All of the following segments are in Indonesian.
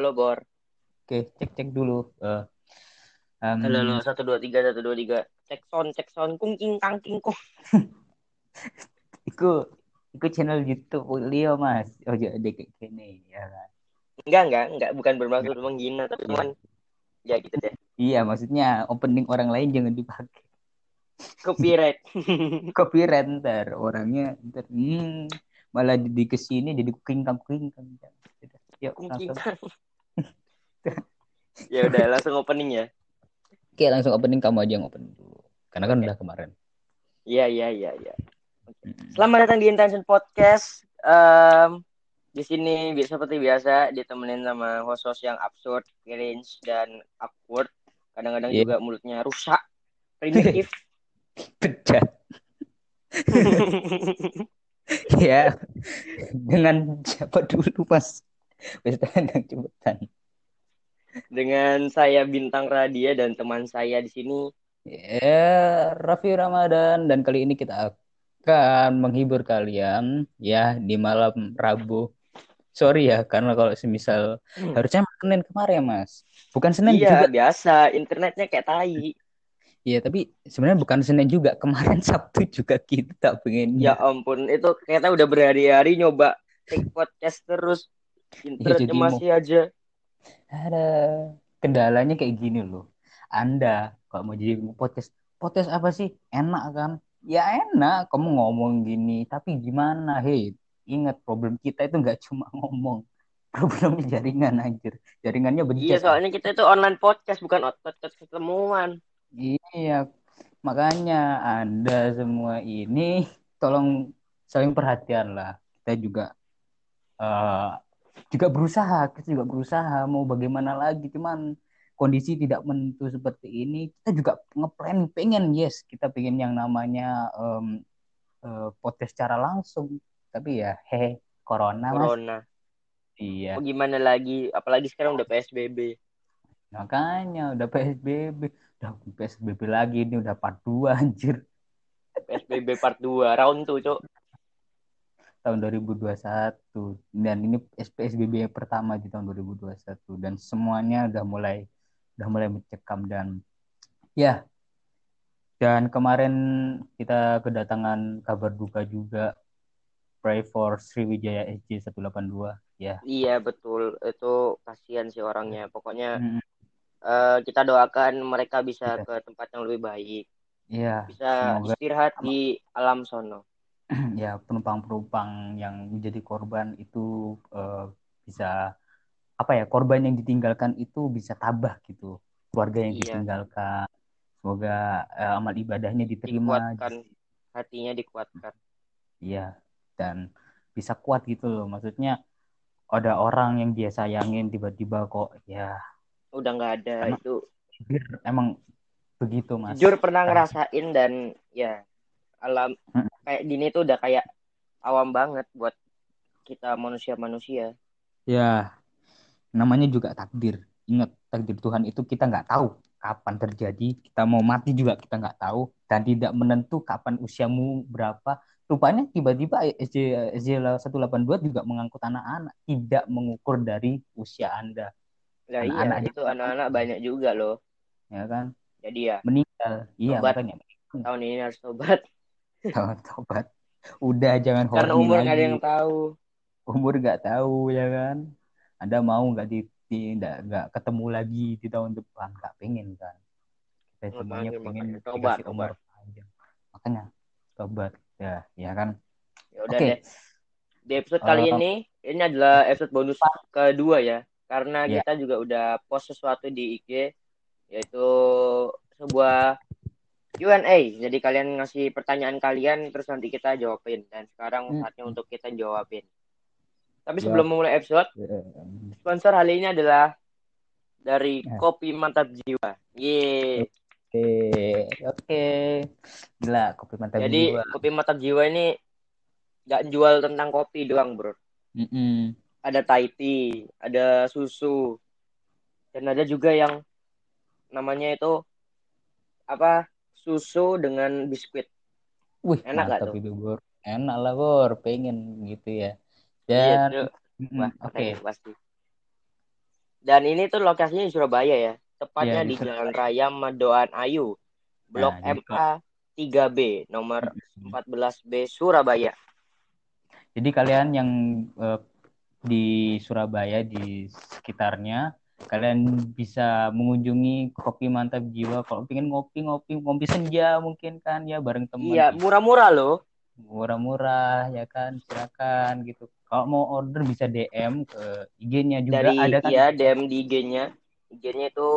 Halo Bor. Oke, cek cek dulu. Uh, um, Halo halo satu dua tiga satu dua tiga. Cek sound cek sound kung king kang king kong. Iku iku channel YouTube Leo Mas. Oh jadi kayak gini ya kan. Enggak enggak enggak bukan bermaksud menghina tapi cuman ya gitu deh. Iya, maksudnya opening orang lain jangan dipakai. Copyright. Copyright ntar orangnya ntar hmm, malah di, ke sini jadi kingkang kingkang. Kung kang. Ya udah langsung opening ya. Oke, langsung opening kamu aja yang opening dulu. Karena kan udah kemarin. Iya iya iya iya. Mm-mm. Selamat datang di Intention Podcast. Em, di sini seperti biasa ditemenin sama host-host yang absurd, cringe dan awkward. Kadang-kadang Iya. juga mulutnya rusak, primitif. Pecat. ya. Dengan siapa dulu, Mas? Wes tandang cepetan. Dengan saya Bintang Radia dan teman saya di sini. Ya, Raffi Ramadan dan kali ini kita akan menghibur kalian ya di malam Rabu. Sorry ya, karena kalau semisal harusnya Senin kemarin, Mas. Bukan Senin Iya, juga. biasa. Internetnya kayak tai. Iya, tapi sebenarnya bukan Senin juga. Kemarin Sabtu juga kita pengen Ya ampun, itu kita udah berhari-hari nyoba take podcast terus. Internetnya jadi mau- masih aja. Ada kendalanya kayak gini loh. Anda kalau mau jadi podcast, podcast apa sih? Enak kan? Ya enak, kamu ngomong gini, tapi gimana? Hei, ingat problem kita itu nggak cuma ngomong. Problemnya jaringan anjir. Jaringannya Iya, bencet. soalnya kita itu online podcast bukan podcast ketemuan. Iya, makanya Anda semua ini tolong saling perhatian lah. Kita juga eh, juga berusaha, kita juga berusaha mau bagaimana lagi, cuman kondisi tidak menentu seperti ini. Kita juga ngeplan pengen yes, kita pengen yang namanya em, eh, podcast secara langsung. Tapi ya hehe, corona Mas. Corona. Iya. Mau gimana lagi? Apalagi sekarang udah PSBB. Makanya udah PSBB, udah PSBB lagi ini udah part 2 anjir. PSBB part 2 round tuh, Cok. Tahun 2021 dan ini PSBB yang pertama di tahun 2021 dan semuanya udah mulai udah mulai mencekam dan ya dan kemarin kita kedatangan kabar duka juga pray for Sriwijaya SJ 182 ya Iya, betul. Itu kasihan sih orangnya. Pokoknya Mm, eh, kita doakan mereka bisa Iya. ke tempat yang lebih baik. ya Bisa Semoga- istirahat di alam sono. ya penumpang-penumpang yang menjadi korban itu eh, bisa apa ya korban yang ditinggalkan itu bisa tabah gitu keluarga yang Iya. ditinggalkan semoga eh, amal ibadahnya diterima Dikuatkan. Hatinya dikuatkan. iya dan bisa kuat gitu loh maksudnya ada orang yang dia sayangin tiba-tiba kok ya Udah nggak ada Karena- itu. emang begitu mas Jujur pernah ngerasain dan ya alam Mm. kayak gini tuh udah kayak awam banget buat kita manusia-manusia. ya namanya juga takdir ingat takdir Tuhan itu kita nggak tahu kapan terjadi kita mau mati juga kita nggak tahu dan tidak menentu kapan usiamu berapa rupanya tiba-tiba SJ SJ 182 juga mengangkut anak-anak tidak mengukur dari usia anda Nah iya, Anak-anak itu anak-anak banyak juga loh. ya kan Jadi ya meninggal iya Tobat. makanya tahun ini harus tobat Jangan tobat udah jangan karena horny umur nggak ada lagi yang tahu. umur nggak tahu ya kan anda mau nggak di di- nggak ketemu lagi di tahun depan nggak pengen kan kita semuanya pengen. Tobat, dikasih umur panjang makanya tobat ya ya kan Ya udah Oke. deh. Di episode kali Eh, ini ini adalah episode bonus kedua ya. Karena Iya. kita juga udah post sesuatu di IG yaitu sebuah Q&A. Jadi kalian ngasih pertanyaan kalian terus nanti kita jawabin dan sekarang Hmm. saatnya untuk kita jawabin. Tapi Ya. sebelum memulai episode, Eh, sponsor hari ini adalah dari Ya. Kopi Mantap Jiwa. Yeay. oke oke gila kopi mantap Jadi jiwa Kopi Mantap Jiwa ini nggak jual tentang kopi doang, Bro. Mm-mm. ada Thai tea, ada susu, dan ada juga yang namanya itu apa susu dengan biskuit. wih Enak mantap tuh? itu bor enak lah bor pengen gitu ya Iya, dan Wah, oke makanya pasti. Dan ini tuh lokasinya di Surabaya ya. Tepatnya Iya, di di Jalan Raya Madoan Ayu, Blok Nah, MA 3B, nomor 14B Surabaya. Jadi kalian yang eh, di Surabaya di sekitarnya kalian bisa mengunjungi kopi mantap jiwa kalau pengen ngopi ngopi ngopi senja mungkin kan ya bareng teman Iya, murah-murah loh. murah-murah ya kan silakan gitu kalau mau order bisa DM ke IG-nya juga Dari ada kan ya DM di IG-nya. IG-nya itu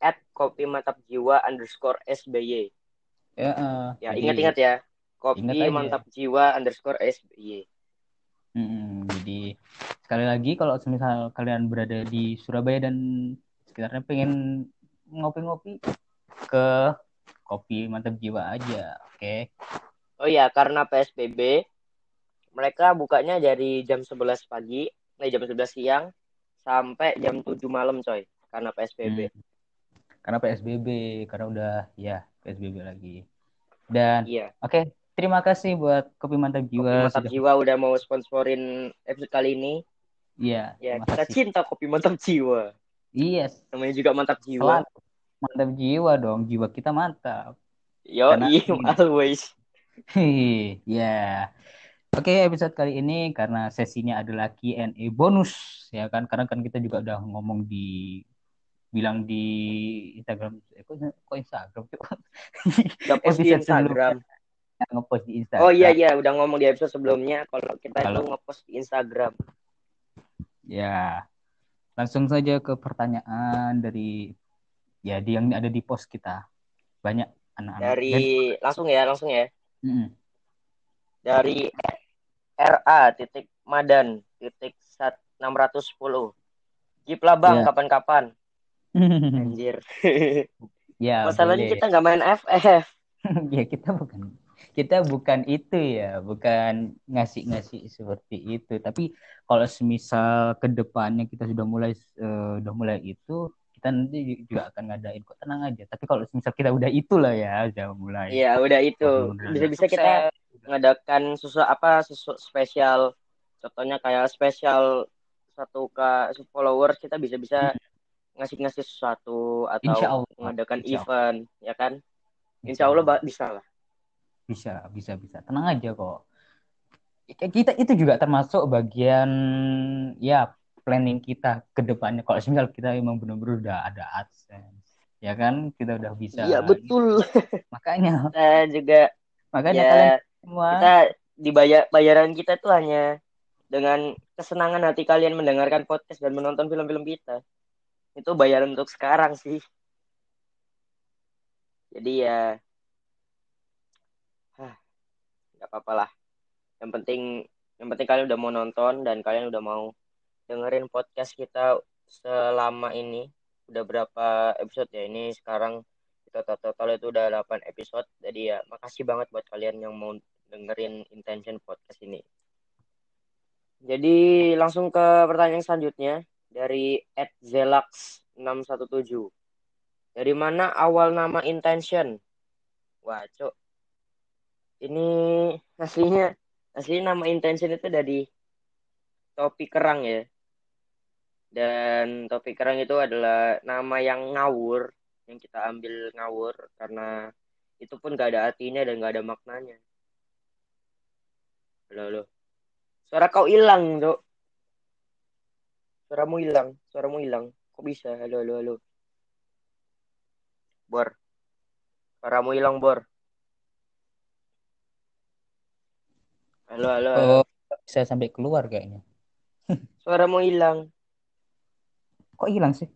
at kopi mantap jiwa underscore SBY. ya, eh, Ya, ingat-ingat ya. Kopi mantap jiwa underscore SBY. Mm-mm, jadi sekali lagi kalau misal kalian berada di Surabaya dan sekitarnya pengen ngopi-ngopi ke kopi mantap jiwa aja oke Oh iya, karena PSBB, mereka bukanya dari jam 11 pagi, nah jam 11 siang, sampai jam 7 malam coy. Karena PSBB. Hmm. karena PSBB karena udah ya PSBB lagi dan Iya. oke terima kasih buat kopi mantap Kopi jiwa Mantap sudah Jiwa udah mau sponsorin episode kali ini. iya Ya, kita kasih cinta Kopi Mantap Jiwa. iya Namanya juga Mantap Jiwa. mantap jiwa dong jiwa kita mantap Yo, Karena- iya, always. Hehe, ya. Oke, episode kali ini karena sesinya adalah Q&A bonus ya kan karena kan kita juga udah ngomong di bilang di Instagram eh, kok, kok Instagram Cuk? Udah post di. Instagram. ngepost di Instagram. Oh iya iya, udah ngomong di episode sebelumnya kalau kita Kalau- itu ngepost di Instagram. Ya. Langsung saja ke pertanyaan dari ya di yang ada di post kita. Banyak anak-anak. Dari Dan- langsung ya, langsung ya. Mm-mm. Dari RA titik Madan titik sat 610. Giplah bang, Ya. kapan-kapan. Anjir. ya, Masalahnya boleh. kita nggak main FF. ya kita bukan kita bukan itu ya bukan ngasih-ngasih seperti itu tapi kalau semisal ke depannya kita sudah mulai eh, udah mulai itu kita nanti juga akan ngadain kok tenang aja tapi kalau semisal kita udah itulah ya udah mulai Iya, udah itu. Bisa-bisa kita ngadakan sesuatu apa sesuatu spesial. Contohnya kayak spesial satu k followers kita bisa-bisa ngasih-ngasih sesuatu atau mengadakan Insya event, ya kan? Insya Allah bisa lah. Bisa bisa bisa tenang aja kok kita itu juga termasuk bagian ya planning kita ke depannya kalau misal kita emang benar-benar udah ada AdSense ya kan kita udah bisa Iya betul. makanya Kita juga makanya kalian ya semua kita dibayar bayaran kita tuh hanya dengan kesenangan hati kalian mendengarkan podcast dan menonton film-film kita. Itu bayaran untuk sekarang sih. Jadi ya nggak apa-apa lah. Yang penting yang penting kalian udah mau nonton dan kalian udah mau dengerin podcast kita selama ini. Udah berapa episode ya? Ini sekarang kita total itu udah 8 episode. Jadi ya makasih banget buat kalian yang mau dengerin intention podcast ini. Jadi langsung ke pertanyaan selanjutnya dari @zelax617. Dari mana awal nama intention? Wah, cok. Ini aslinya aslinya nama intention itu dari topi kerang ya. Dan topi kerang itu adalah nama yang ngawur yang kita ambil ngawur karena itu pun gak ada artinya dan gak ada maknanya. Halo, halo. Suara kau hilang, Dok. Suaramu hilang, suaramu hilang. Kok bisa? Halo, halo, halo. Bor. Suaramu hilang, Bor. Halo, halo. halo. Oh, bisa sampai keluar kayaknya. Suaramu hilang. Kok hilang sih?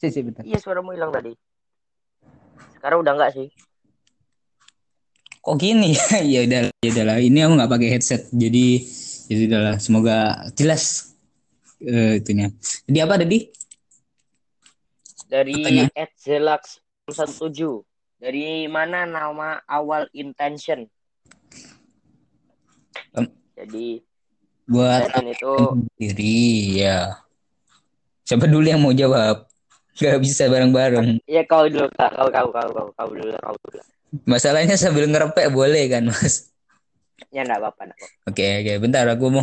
Sih, sih, bentar. Iya, suaramu hilang tadi. Sekarang udah enggak sih? Kok gini ya? ya udah, ya udahlah. Ini aku nggak pakai headset, jadi ya udahlah. Semoga jelas eh, itunya. Jadi apa tadi? Dari Pertanyaan. @zelax17. Dari mana nama awal intention? Jadi Buat itu sendiri ya. Siapa dulu yang mau jawab? Gak bisa bareng-bareng. ya kau dulu kak, kau kau kau kau kau dulu kau dulu. Masalahnya sambil ngerepek boleh kan, Mas? Ya enggak apa-apa. Oke, oke, bentar aku mau.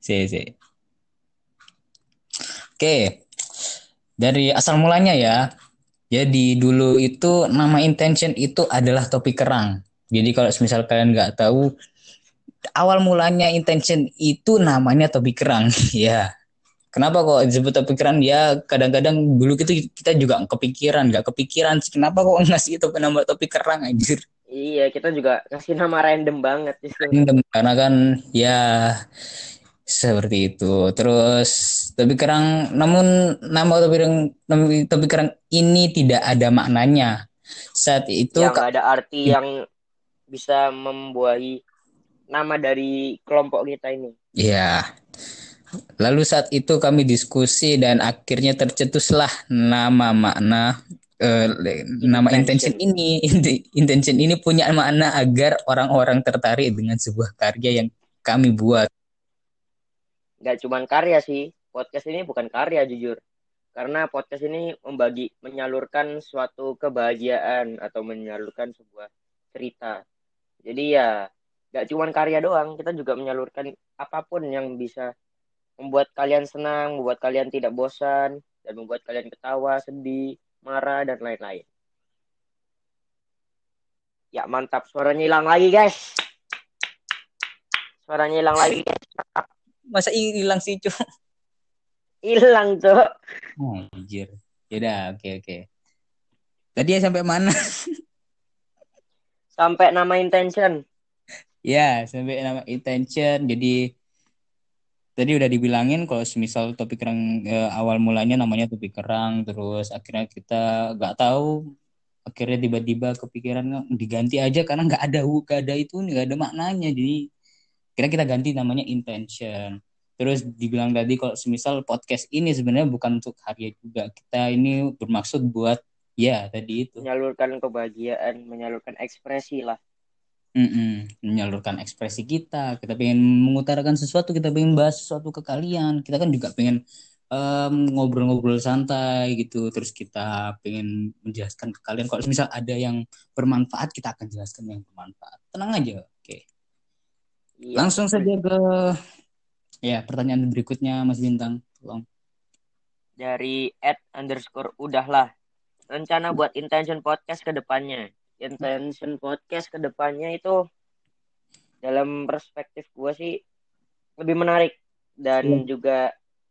si, si. Oke, dari asal mulanya ya. Jadi dulu itu nama intention itu adalah topi kerang. Jadi kalau misal kalian nggak tahu, awal mulanya intention itu namanya topi kerang. ya. Kenapa kok disebut topi kerang? Ya kadang-kadang dulu itu kita juga kepikiran, nggak kepikiran. Kenapa kok ngasih topi nama topi kerang anjir? Iya, kita juga kasih nama random banget. Random karena kan ya seperti itu. Terus topi kerang, namun nama topi kerang, topi kerang ini tidak ada maknanya. Saat itu Yang ada arti yang bisa membuahi nama dari kelompok kita ini. ya. Lalu saat itu kami diskusi dan akhirnya tercetuslah nama makna eh, nama intention ini. Intention ini punya makna agar orang-orang tertarik dengan sebuah karya yang kami buat. Nggak cuman karya sih, podcast ini bukan karya jujur. Karena podcast ini membagi, menyalurkan suatu kebahagiaan atau menyalurkan sebuah cerita. Jadi ya nggak cuman karya doang, kita juga menyalurkan apa pun yang bisa membuat kalian senang, membuat kalian tidak bosan, dan membuat kalian ketawa, sedih, marah, dan lain-lain. Ya mantap, suaranya hilang lagi guys. Suaranya hilang lagi guys. Masa hilang sih, Cuk? Hilang cok. Oh, anjir. Yaudah, oke oke. Tadi ya sampai mana? Sampai nama intention. Ya, sampai nama intention. Jadi tadi udah dibilangin kalau semisal topik kerang eh, awal mulanya namanya topik kerang, terus akhirnya kita nggak tahu, akhirnya tiba-tiba kepikiran diganti aja karena nggak ada nggak ada itu nggak ada maknanya. Jadi kira kita ganti namanya intention. Terus dibilang tadi kalau semisal podcast ini sebenarnya bukan untuk karya juga. Kita ini bermaksud buat ya tadi itu Menyalurkan kebahagiaan, menyalurkan ekspresi lah. Mm-mm. menyalurkan ekspresi kita. Kita pengen mengutarakan sesuatu, kita pengen bahas sesuatu ke kalian. Kita kan juga pengen em, ngobrol-ngobrol santai gitu. Terus kita pengen menjelaskan ke kalian kalau misal ada yang bermanfaat, kita akan jelaskan yang bermanfaat. Tenang aja. Oke. Iya. Langsung saja ke ya pertanyaan berikutnya Mas Bintang. Tolong. Dari at underscore udahlah. Rencana buat intention podcast ke depannya. Intention podcast ke depannya itu dalam perspektif gue sih lebih menarik dan Iya. juga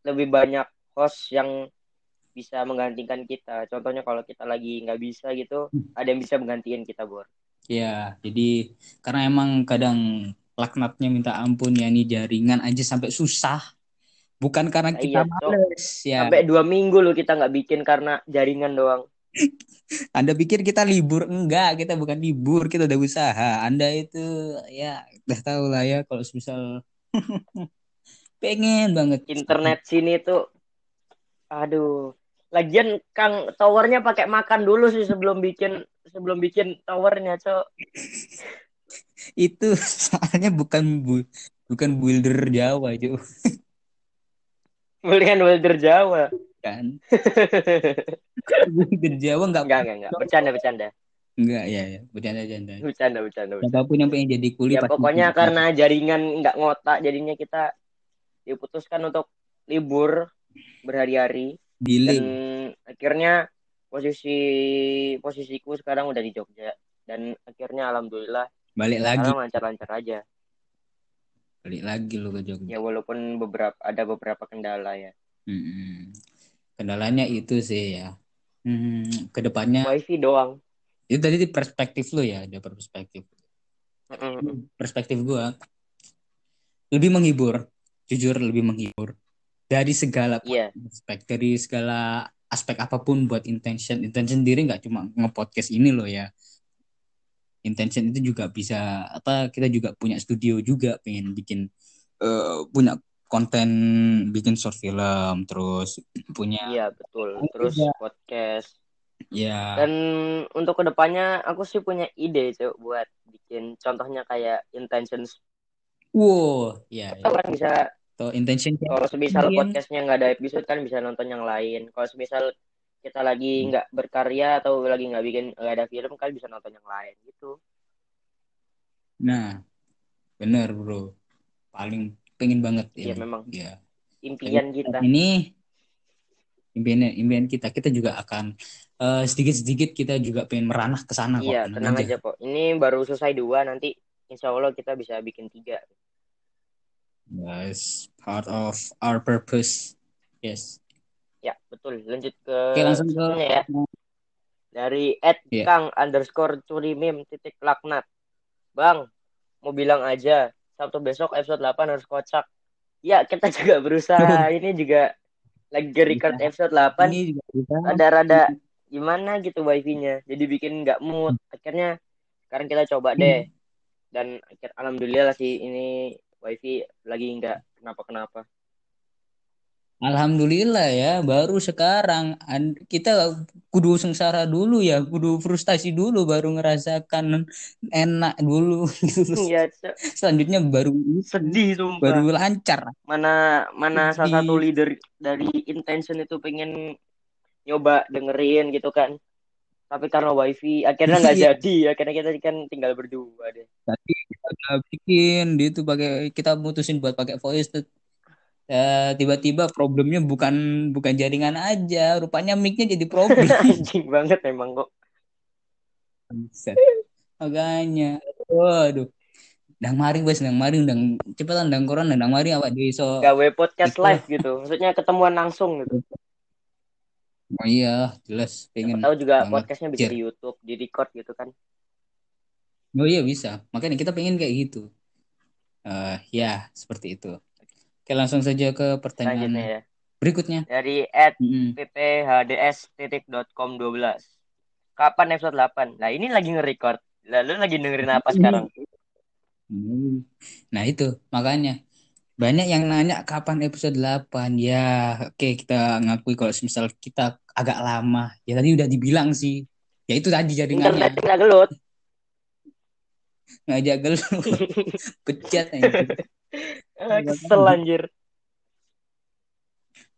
lebih banyak host yang bisa menggantikan kita. Contohnya kalau kita lagi nggak bisa gitu, ada yang bisa menggantikan kita, Bor. Ya, jadi karena emang kadang laknatnya minta ampun ya nih jaringan aja sampai susah. Bukan karena Nah, kita iya, males ya. Sampai dua minggu loh kita nggak bikin karena jaringan doang. Anda pikir kita libur? Enggak, kita bukan libur, kita udah usaha. Anda itu ya udah tahu lah ya kalau misal pengen banget Internet sini tuh, aduh. Lagian Kang towernya pakai makan dulu sih sebelum bikin sebelum bikin towernya, Cok. itu soalnya bukan bu, bukan builder Jawa itu Bukan welder Jawa. Kan. builder Jawa enggak Enggak, enggak, enggak. Bercanda, bercanda. enggak ya ya bercanda-bercanda. Bercanda, bercanda. bercanda. Siapa pun yang pengen jadi kuli Ya pokoknya karena jaringan nggak ngotak, jadinya kita diputuskan untuk libur berhari-hari dan akhirnya posisi posisiku sekarang udah di Jogja dan akhirnya alhamdulillah Balik lagi, lancar-lancar aja. balik lagi lu ke Jogja. Ya walaupun beberapa ada beberapa kendala ya. Mm-mm. Kendalanya itu sih ya. Hmm, ke depannya Wifi doang. itu tadi di perspektif lu ya, ada perspektif. Perspektif gua lebih menghibur, jujur lebih menghibur dari segala Iya. aspek, dari segala aspek apa pun buat intention. Intention sendiri nggak cuma nge-podcast ini loh ya. Intention itu juga bisa apa? Kita juga punya studio juga, pengen bikin eh, punya konten, bikin short film, terus punya Iya betul. Terus Iya. podcast. ya Dan untuk ke depannya aku sih punya ide Cuk, buat bikin contohnya kayak intentions. wow, ya, ya. Atau kan bisa Atau intention kalau semisal Mungkin. podcastnya nggak ada episode kan bisa nonton yang lain. Kalau semisal kita lagi nggak berkarya atau lagi nggak bikin nggak ada film kan bisa nonton yang lain gitu. Nah, bener bro. Paling pengen banget Iya ini. memang Ya. impian kita. Ini impian impian kita kita juga akan eh, sedikit-sedikit kita juga pengen meranah ke sana kok Iya, tenang tenang aja kok. Ini baru selesai dua, nanti insya Allah kita bisa bikin tiga. Yes, part of our purpose. Yes. Ya, betul. Lanjut ke Oke, langsung ke ya. Dari Ed Iya. Kang underscore curimim titik laknat. Bang, mau bilang aja, Sabtu besok episode 8 harus kocak. Ya, kita juga berusaha. Ini juga lagi record episode 8. Ini juga kita Rada-rada gimana gitu wifi-nya. Jadi bikin nggak mood. Akhirnya sekarang kita coba deh. Dan akhir alhamdulillah sih ini wifi lagi nggak kenapa-kenapa. Alhamdulillah ya, baru sekarang An- kita kudu sengsara dulu ya, kudu frustasi dulu, baru ngerasakan enak dulu. gitu. Iya. Selanjutnya baru sedih sumpah. baru lancar. mana mana Sedih. salah satu leader dari intention itu pengen nyoba dengerin gitu kan tapi karena wifi akhirnya nggak Iya. jadi akhirnya kita kan tinggal berdua deh Tadi kita bikin dia tuh pakai kita mutusin buat pakai voice Ya, tiba-tiba problemnya bukan bukan jaringan aja, rupanya mic-nya jadi problem. anjing banget emang kok Buset. Makanya, waduh. Dang mari wes, dang mari, dang cepetan dang koran, dang mari awak dhewe iso. gawe podcast Itu. live gitu maksudnya ketemuan langsung gitu Oh iya, jelas pengen. tahu juga banget. podcastnya bisa di YouTube di record gitu kan Oh iya bisa. Makanya kita pengen kayak gitu. Eh ya, seperti itu. Oke, langsung saja ke pertanyaan selanjutnya ya. berikutnya. dari at Mm-mm. pphds.com 12 kapan episode 8 nah ini lagi nge-record. Lalu lagi dengerin apa sekarang? Hmm. Nah itu makanya. Banyak yang nanya kapan episode 8 ya oke kita ngakui kalau misal kita agak lama. Ya tadi udah dibilang sih. Ya itu tadi jaringannya. Internet nggak gelut. Ngajak gelut. Pecat. Ah, kesel anjir.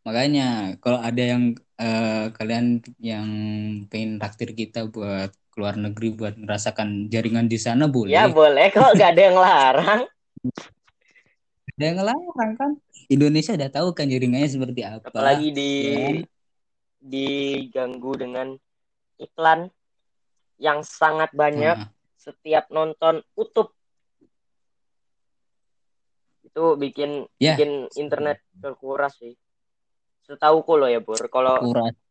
Makanya kalau ada yang eh, kalian yang pengen traktir kita buat keluar negeri buat merasakan jaringan di sana boleh. Ya boleh kok, gak ada yang larang. ada yang ngelarang kan? Indonesia udah tahu kan jaringannya seperti apa. Apalagi di Ya. diganggu dengan iklan yang sangat banyak. Nah, setiap nonton utuh. Itu bikin Ya. bikin internet terkuras sih. Setahuku loh ya, Bur. Kalau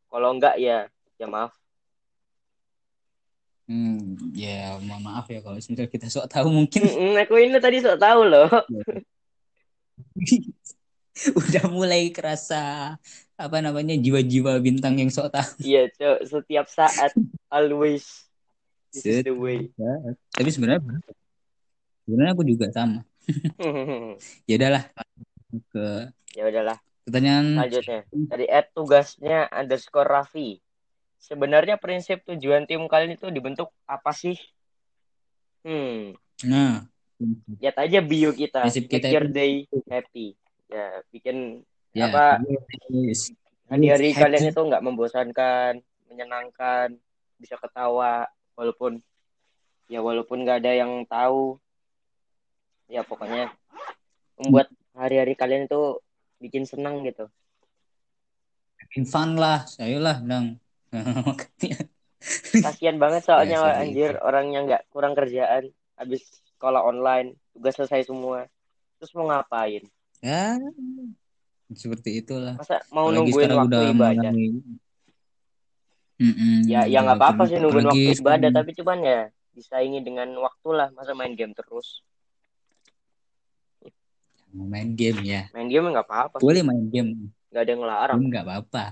kalau enggak ya ya maaf. Hmm, ya mohon maaf ya kalau misalnya kita sok tahu mungkin Mm, Aku ini tadi sok tahu loh. udah mulai kerasa apa namanya jiwa-jiwa bintang yang sok tahu. Iya, Cok. Setiap saat always this is the way. Tapi sebenarnya sebenarnya aku juga sama. Ya udahlah ke ya udahlah. pertanyaan Selanjutnya dari Ed tugasnya underscore Raffi. Sebenarnya prinsip tujuan tim kalian itu dibentuk apa sih? Hmm, nah lihat aja bio kita. Prinsip Make kita your day happy. Ya, bikin ya Apa? hari-hari kalian itu nggak membosankan, menyenangkan, bisa ketawa walaupun ya walaupun nggak ada yang tahu. Ya pokoknya membuat hari-hari kalian itu bikin senang gitu. Bikin fun lah, saya lah dang. Makanya Kasian banget soalnya Ya, anjir orang yang nggak kurang kerjaan habis sekolah online, tugas selesai semua. Terus mau ngapain? ya seperti itulah. Masa mau Apalagi nungguin waktu udah ibadah? mulai Mm-mm, Ya ya nggak apa-apa sih nungguin apalagi waktu ibadah, tapi cuman ya disaingi dengan waktu lah, masa main game terus. Mau main game ya. Main game nggak apa-apa. Boleh main game, nggak ada yang ngelarang. nggak apa-apa.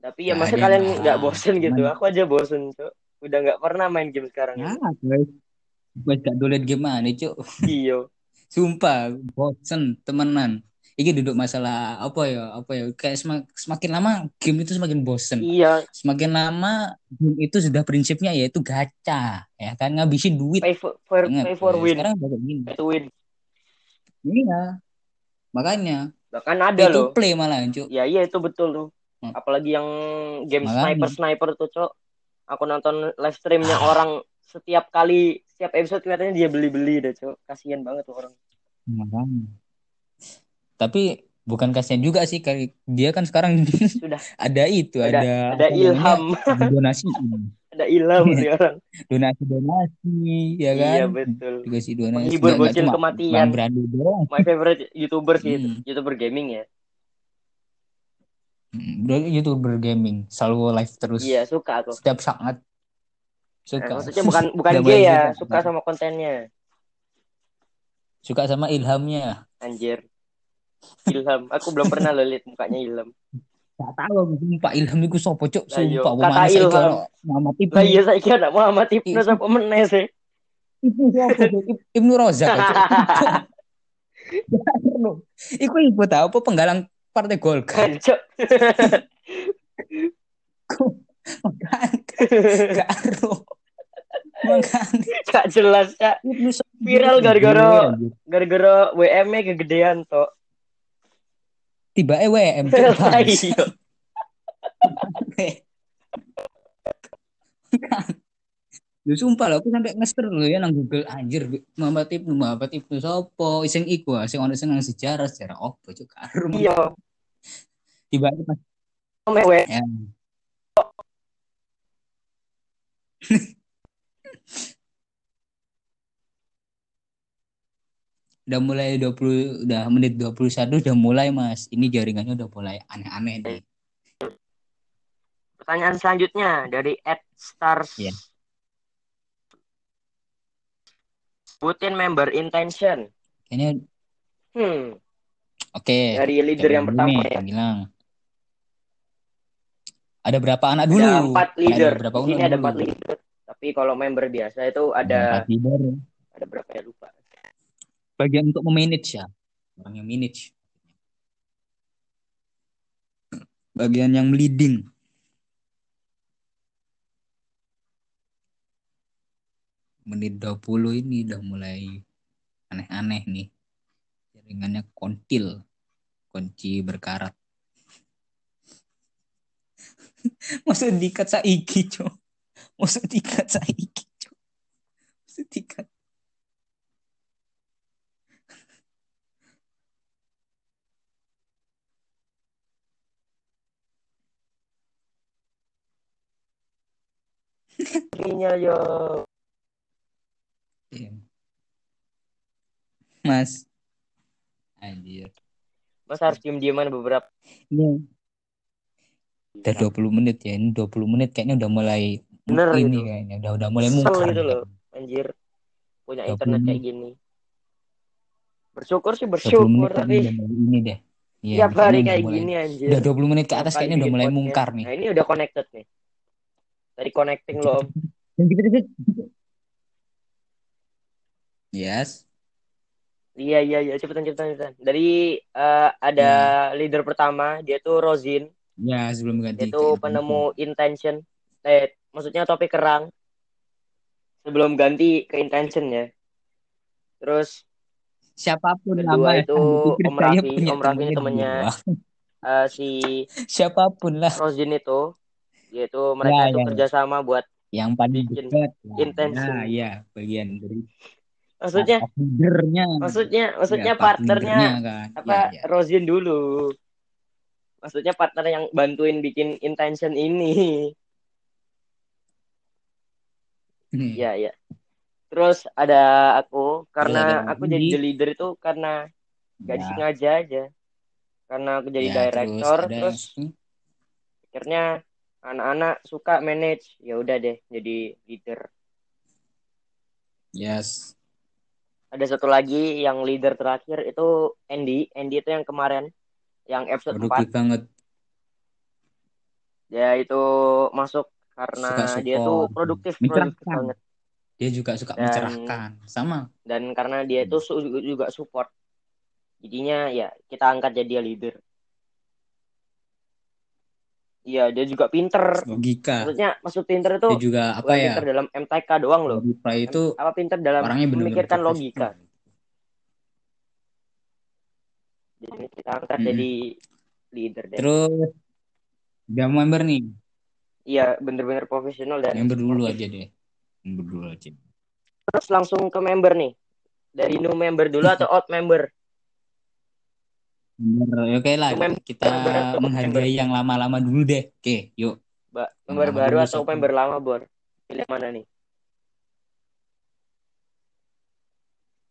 Tapi ya Nggak masa kalian nggak bosen gitu? Aku aja bosen, Cok. Udah nggak pernah main game sekarang. Ya, guys. Gue gak download game mana, cuk. Iya. Sumpah, bosen temenan. Ini duduk masalah apa ya, apa ya? Kayak semak- semakin lama game itu semakin bosen. Iya, Semakin lama game itu sudah prinsipnya yaitu gacha, ya kan ngabisin duit. pay for, for, pay for guys. win. Sekarang udah kayak gini. Pay to win. Iya. Makanya Bahkan ada loh. play malah, cuk. Ya iya itu betul tuh. Hmm. Apalagi yang game Makanya. sniper sniper tuh cok. Aku nonton live streamnya orang setiap kali setiap episode kelihatannya dia beli beli deh cok. Kasian banget tuh orang. Makanya. Tapi bukan kasihan juga sih kayak dia kan sekarang Sudah ada itu ada ada ada ilham, donasi ada ilham sekarang. donasi donasi ya kan Iya betul. dikasih donasi Menghibur bocil kematian. Bang doang My favorite YouTuber sih itu, Hmm. YouTuber gaming ya. Hmm, bro youtuber gaming selalu live terus Iya, suka aku. setiap saat Nah, suka maksudnya bukan bukan mulai ya, suka. sama kontennya. suka sama ilhamnya Anjir. Ilham. Aku belum pernah lihat mukanya Ilham. Gak tahu aku sumpah Ilham iku sopo cuk Lah, iya. sumpah Kakak mana saiki ono Muhammad Ibnu Lah iya saya kira Muhammad Ibnu Iya. apa meneh sih. Ibnu Cuk? Ib- Ibnu Rozak cuk. Cuk. Iku ibu tahu apa penggalang Partai Golkar Hancur. Makan gak Gak jelas ya. Viral gara-gara-. Gara-gara WM-nya kegedean toh. Tiba cuk. Lah iya. Lu sumpah lah, aku sampai ngester lu ya nang Google anjir Muhammad Ibnu Muhammad Ibnu sopo iseng iku ah, sing ono sing nang sejarah sejarah opo cuk karo Iya. tiba pas Mewe. ya. udah mulai 20 udah menit 21 udah mulai Mas. Ini jaringannya udah mulai aneh-aneh nih. Pertanyaan selanjutnya dari Ed Stars. Iya. Sebutin member intention. Kayaknya Hmm, oke. dari leader yang pertama nih, ya. bilang. Ada berapa anak dulu? Ada empat leader. Ada berapa anak ada empat leader. Tapi kalau member biasa itu ada empat leader. ada berapa ya lupa. Bagian untuk memanage ya. Orang yang manage. Bagian yang leading. Menit 20 ini udah mulai aneh-aneh nih. Jaringannya kontil. Kunci berkarat. Maksud dikat saiki, Cok. Maksud dikat saiki, Cok. Maksud dikat. Ininya yo. Iya. Mas. Anjir. Mas harus diem-dieman beberapa. Ini udah 20 menit ya. Ini 20 menit kayaknya udah mulai Bener ini gitu. kayaknya udah udah mulai mungkar. gitu loh. Anjir. Punya 20 internet kayak gini. Bersyukur sih 20 menit bersyukur tapi ini deh. Iya, tiap hari kayak mulai- gini anjir. Udah 20 menit ke atas kayaknya udah mulai podcast. mungkar nih. Nah, ini udah connected nih. Dari connecting lo. Gitu gitu. Yes. Iya iya iya cepetan cepetan cepetan. Dari eh, ada leader pertama dia tuh Rosin, Ya, sebelum ganti. dia tuh ke- penemu intention. Eh maksudnya topik kerang. Sebelum ganti ke intention ya. Terus siapa pun Kedua nama itu Om Raffi. punya Om Raffi ini temennya eh, si siapa pun lah Rosin itu mereka Ya, itu ya. kerjasama buat yang paling Bikin dekat lah. intention. Nah, ya bagian dari maksudnya maksudnya maksudnya Ya, part partnernya kan. apa Ya, ya. Rosin dulu. Maksudnya partner yang bantuin bikin intention ini. Hmm. Iya, iya. Terus ada aku karena ada aku jadi the leader itu karena gak Ya, disengaja aja. Karena aku jadi ya, director ada- terus, akhirnya anak-anak suka manage. Ya udah deh jadi leader. yes. Ada satu lagi yang leader terakhir itu Andy. Andy itu yang kemarin yang episode 4 produktif banget. Dia itu masuk karena Suka dia tuh produktif produktif banget. Dia juga suka Dan- mencerahkan sama. dan karena dia itu su- juga support. Jadinya ya kita angkat jadi dia leader iya dia juga pinter. Logika. Maksudnya maksud pinter itu dia juga apa ya? pinter dalam MTK doang loh. Ripra itu apa pinter dalam orangnya benar-benar memikirkan profesional. logika. jadi kita angkat Mm-mm. jadi leader deh. Terus udah member nih. Iya bener-bener profesional dan member dulu aja deh. Member dulu aja. Terus langsung ke member nih. Dari new member dulu atau old member Member, oke lah, kita menghargai yang lama-lama dulu deh. Oke, yuk. Yang member lama baru atau siapa? member lama, Bor? Pilih mana nih?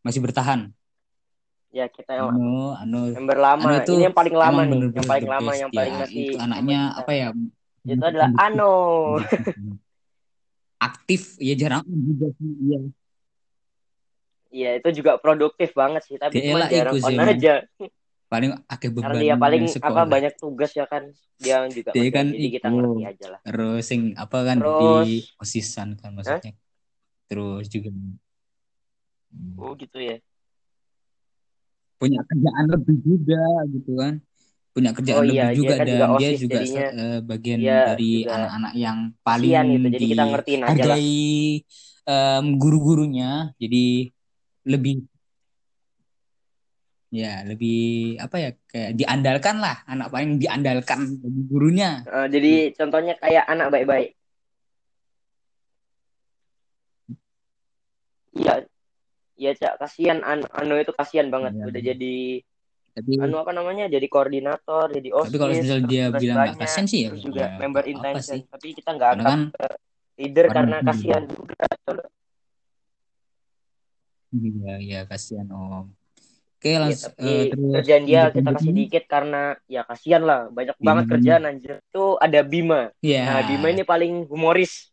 Masih bertahan. Ya, kita yang Anu, anu, member lama. Anu itu Ini yang paling lama nih, bener-bener yang paling the lama, best. yang paling Ya, masih itu anaknya kita. apa ya? Itu adalah Ano. Aktif, ya jarang juga sih. Iya. Iya, itu juga produktif banget sih, tapi cuma jarang on aja. Paling akeh Karena beban dia paling yang apa sekolah. banyak tugas ya kan. Dia juga Dia kan jadi kita ngerti aja lah. Terus sing apa kan di Terus- osisan kan maksudnya. Terus juga Oh, gitu ya. punya kerjaan lebih juga gitu kan. Punya kerjaan Oh iya, lebih dia juga kan dan juga dia OSIS, juga jadinya eh, bagian dia dari anak-anak yang paling gitu. Jadi kita ngertiin aja lah. em, guru-gurunya. Jadi lebih ya lebih apa ya kayak diandalkan lah anak paling diandalkan gurunya. Eh, jadi contohnya kayak anak baik-baik. Iya, iya cak kasihan An Ano itu kasihan banget. Iya. Udah jadi Tapi anu apa namanya? Jadi koordinator, jadi osis. tapi kalau misalnya dia bilang nggak kasihan sih ya juga ya member intention. sih? Tapi kita nggak angkat kan ke leader karena kasihan juga. Iya, iya kasihan Om. Oke, Iya, langsung tapi eh, terus kerjaan dia kita kasih dikit karena ya kasihan lah banyak banget Bima. kerjaan anjir. Itu ada Bima. Iya. Nah, Bima ini paling humoris.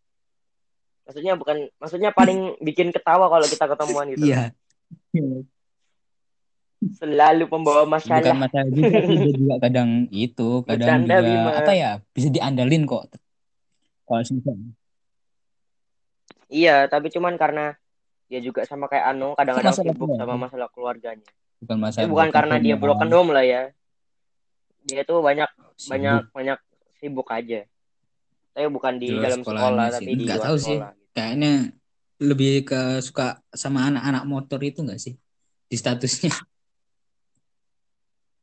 Maksudnya bukan maksudnya paling bikin ketawa kalau kita ketemuan gitu. Iya. Selalu pembawa Bukan masalah. masalah juga dia juga kadang itu, kadang Bercanda, juga Bima. apa ya, bisa diandalin kok. Kalau Iya, tapi cuman karena dia juga sama kayak Ano kadang-kadang Masalah sibuk sama masalah keluarganya. Bukan masalah bukan karena dia broken home lah ya. Dia tuh banyak sibuk. banyak banyak sibuk aja. Tapi bukan di luar dalam sekolah, sih. tapi di Nggak luar tahu sih. sekolah. gitu. Kayaknya lebih ke suka sama anak-anak motor itu enggak sih? Di statusnya.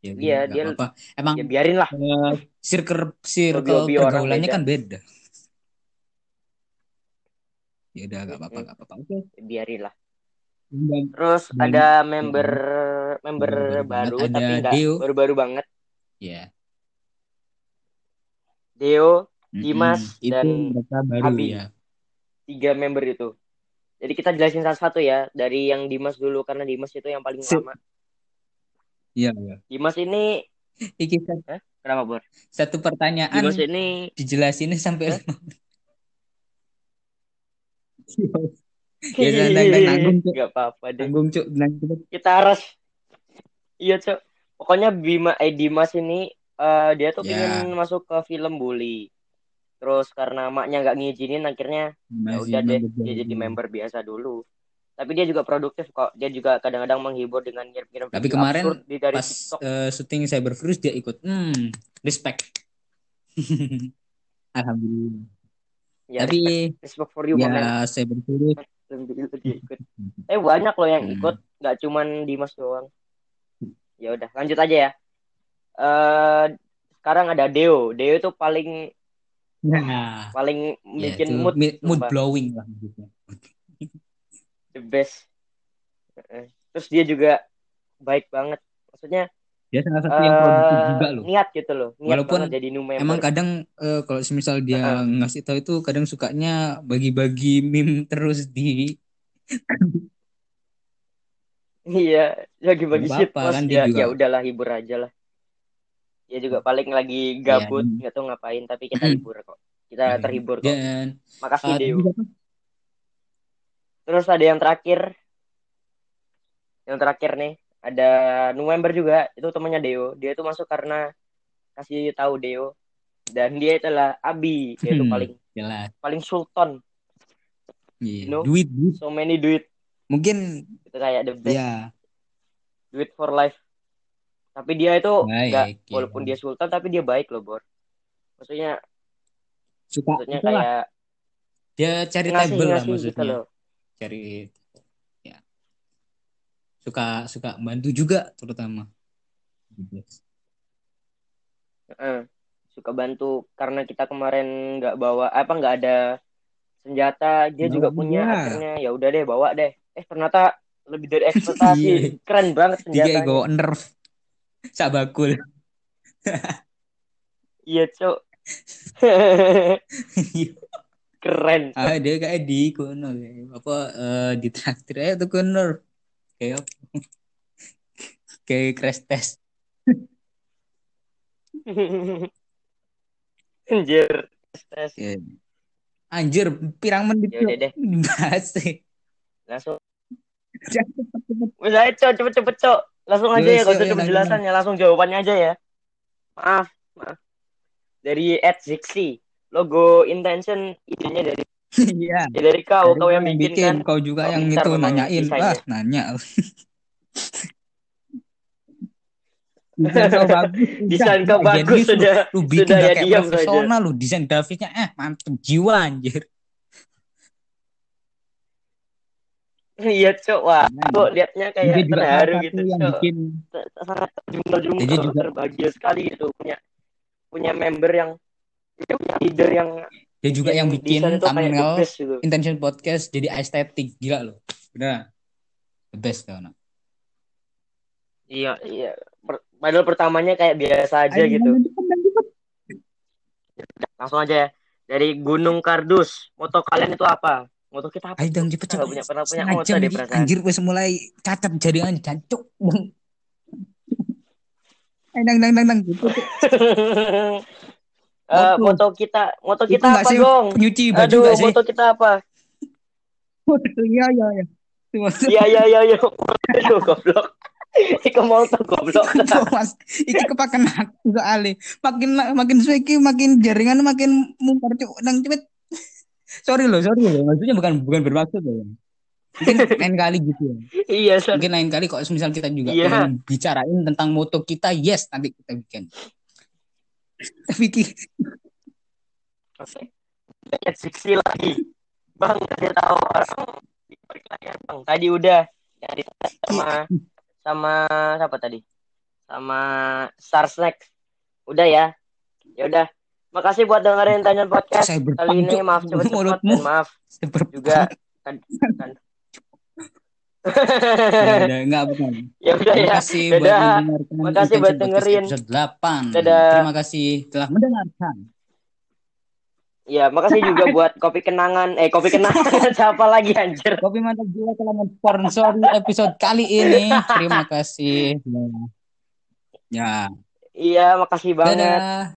Ya, Iya, dia- apa-apa. Emang Ya biarin lah. eh, circle circle pergaulannya kan beda. Ya udah nggak apa-apa, nggak apa-apa. Oke. Ya biarin lah. Terus ada member member baru banget. tapi Ada enggak Deo. baru-baru banget. ya. Deo, mm-mm. Dimas, itu dan mereka baru Abi. ya. tiga member itu. Jadi kita jelasin satu-satu ya dari yang Dimas dulu karena Dimas itu yang paling lama. Iya, iya. Dimas ini Iki satu, kenapa Bor? satu pertanyaan Dimas ini dijelasinnya sampai Hah? menit. Ya, dan- dan nanggung, Cuk. Gak apa-apa deh. Tanggung cuk, cepet. Kita harus Iya, Cok. Pokoknya Bima eh Dimas ini eh, dia tuh Ya. pengen masuk ke film bully. Terus karena maknya nggak ngizinin akhirnya ya udah deh dia jadi member biasa dulu. Tapi dia juga produktif kok. Dia juga kadang-kadang menghibur dengan ngirim-ngirim Tapi kemarin di dari Pas TikTok. eh, syuting Cyber Virus dia ikut. Hmm, respect. Alhamdulillah. Ya, Tapi respect, respect for you, man. ya Cyber Virus Alhamdulillah dia ikut. Eh banyak loh yang Hmm. ikut, nggak cuman Dimas doang. Ya udah, lanjut aja ya. Eh sekarang ada Deo. Deo itu paling Nah, paling ya bikin itu mood, mood sumpah. blowing lah the best. Eh, Terus dia juga baik banget. Maksudnya Dia salah satu yang produktif eh, juga loh. niat gitu loh. Niat Walaupun jadi new member. Emang kadang eh, kalau misal dia Heeh. ngasih tahu itu kadang sukanya bagi-bagi meme terus di Iya, lagi bagi Nggak shit post kan ya, juga- ya udahlah hibur aja lah. Dia juga paling lagi gabut, Iya, nggak tahu ngapain, tapi kita hibur kok. Kita terhibur kok. dan Makasih tadi apa? Terus ada yang terakhir. Yang terakhir nih, ada November juga, itu temannya Deo. Dia itu masuk karena kasih tahu Deo dan dia itulah Abi, dia itu Hmm. paling jelas. paling sultan, Iya, You know? Duit, duit. so many duit. Mungkin Itu kayak the best, ya duit for life. Tapi dia itu nggak, baik. ya. walaupun dia sultan tapi dia baik loh, Bor. Maksudnya, suka maksudnya itulah, kayak dia cari table lah ngasih-ngasih gitu maksudnya. loh. Cari ya. Suka suka bantu juga terutama. Suka bantu karena kita kemarin nggak bawa apa nggak ada senjata, dia Bawa juga punya juga. akhirnya ya udah deh bawa deh. Eh ternyata lebih dari ekspektasi. Iya. Keren banget Dia senjatanya. go nerf. Sabakul. Iya, Cok. Keren. Cok. ah, dia kayak di kono apa eh, di traktir aja tuh kono. Kayak kayak crash test. Anjir. Tes. Ya. Anjir, pirang menit Ya deh. dibahas sih. Langsung. Cepet, cepet. Wes ayo, Cok, Cok. Langsung aja ya, gak usah yuk, coba yuk, penjelasannya, langsung jawabannya aja ya. Maaf, maaf. Dari Ed Zixi. Logo intention idenya dari Iya. ya dari kau, Dari kau yang bikin, kan. kau juga Kau yang itu nanyain. Wah, nanya. Desain kau bagus. Desain kau udah bagus genius lu. sudah. Lu bikin Sudah udah ya diam profesional lu. Desain grafisnya eh mantep jiwa anjir. Iya, Cok. Wah, kok liatnya Dia kayak salah terharu gitu, yang Cok. bikin Sangat terjungkel-jungkel, Dia juga- terbahagia sekali gitu punya punya member yang dia punya leader yang dia juga yang bikin kayak the thumbnail best gitu. intention podcast jadi estetik gila loh. Bener. The best tau nak. Iya, iya. Per- Padahal pertamanya kayak biasa aja gitu. Langsung aja ya. Dari Gunung Kardus, moto kalian itu apa? Moto kita apa? Ayo dong cepet cepet. punya pernah punya Setengah moto jam deh lagi. perasaan. Anjir wes mulai cacat jaringan jancuk. Ayo dang dang dang dang. Gitu, gitu. Eh, Moto. kita, moto Itu kita apa, Gong? nyuci baju Aduh, gak sih? moto kita apa? Iya iya iya. Itu maksud- Iya, iya, iya, iya. Aduh, goblok. Iku moto goblok. Mas, iki kepakan aku soalnya. Makin makin suwe makin jaringan makin mungkar cuk nang cepet. Sorry loh, sorry loh. Maksudnya bukan bukan bermaksud loh. Mungkin lain kali gitu ya. Iya, Son. Mungkin lain kali kok misal kita juga Iya. pengen bicarain tentang moto kita, yes nanti kita bikin. Tapi Oke. Lihat siksi lagi. Bang, kasih tahu orang Bang. Tadi udah yang ditanya sama sama siapa tadi? Sama Star Snack. Udah ya. Ya udah. Makasih buat dengerin tanya podcast saya kali ini. Maaf Mulutmu. dan maaf saya berpang. juga kan, kan. Ya udah, enggak bukan. ya udah Terima ya. kasih buat Dadah. mendengarkan Makasih buat dengerin. episode 8. Dadah. Terima kasih telah mendengarkan. Ya, makasih juga buat kopi kenangan. Eh, kopi kenangan siapa lagi anjir? Kopi mantap jiwa telah mensponsori episode kali ini. Terima kasih. Ya. Iya, makasih banget. Dadah.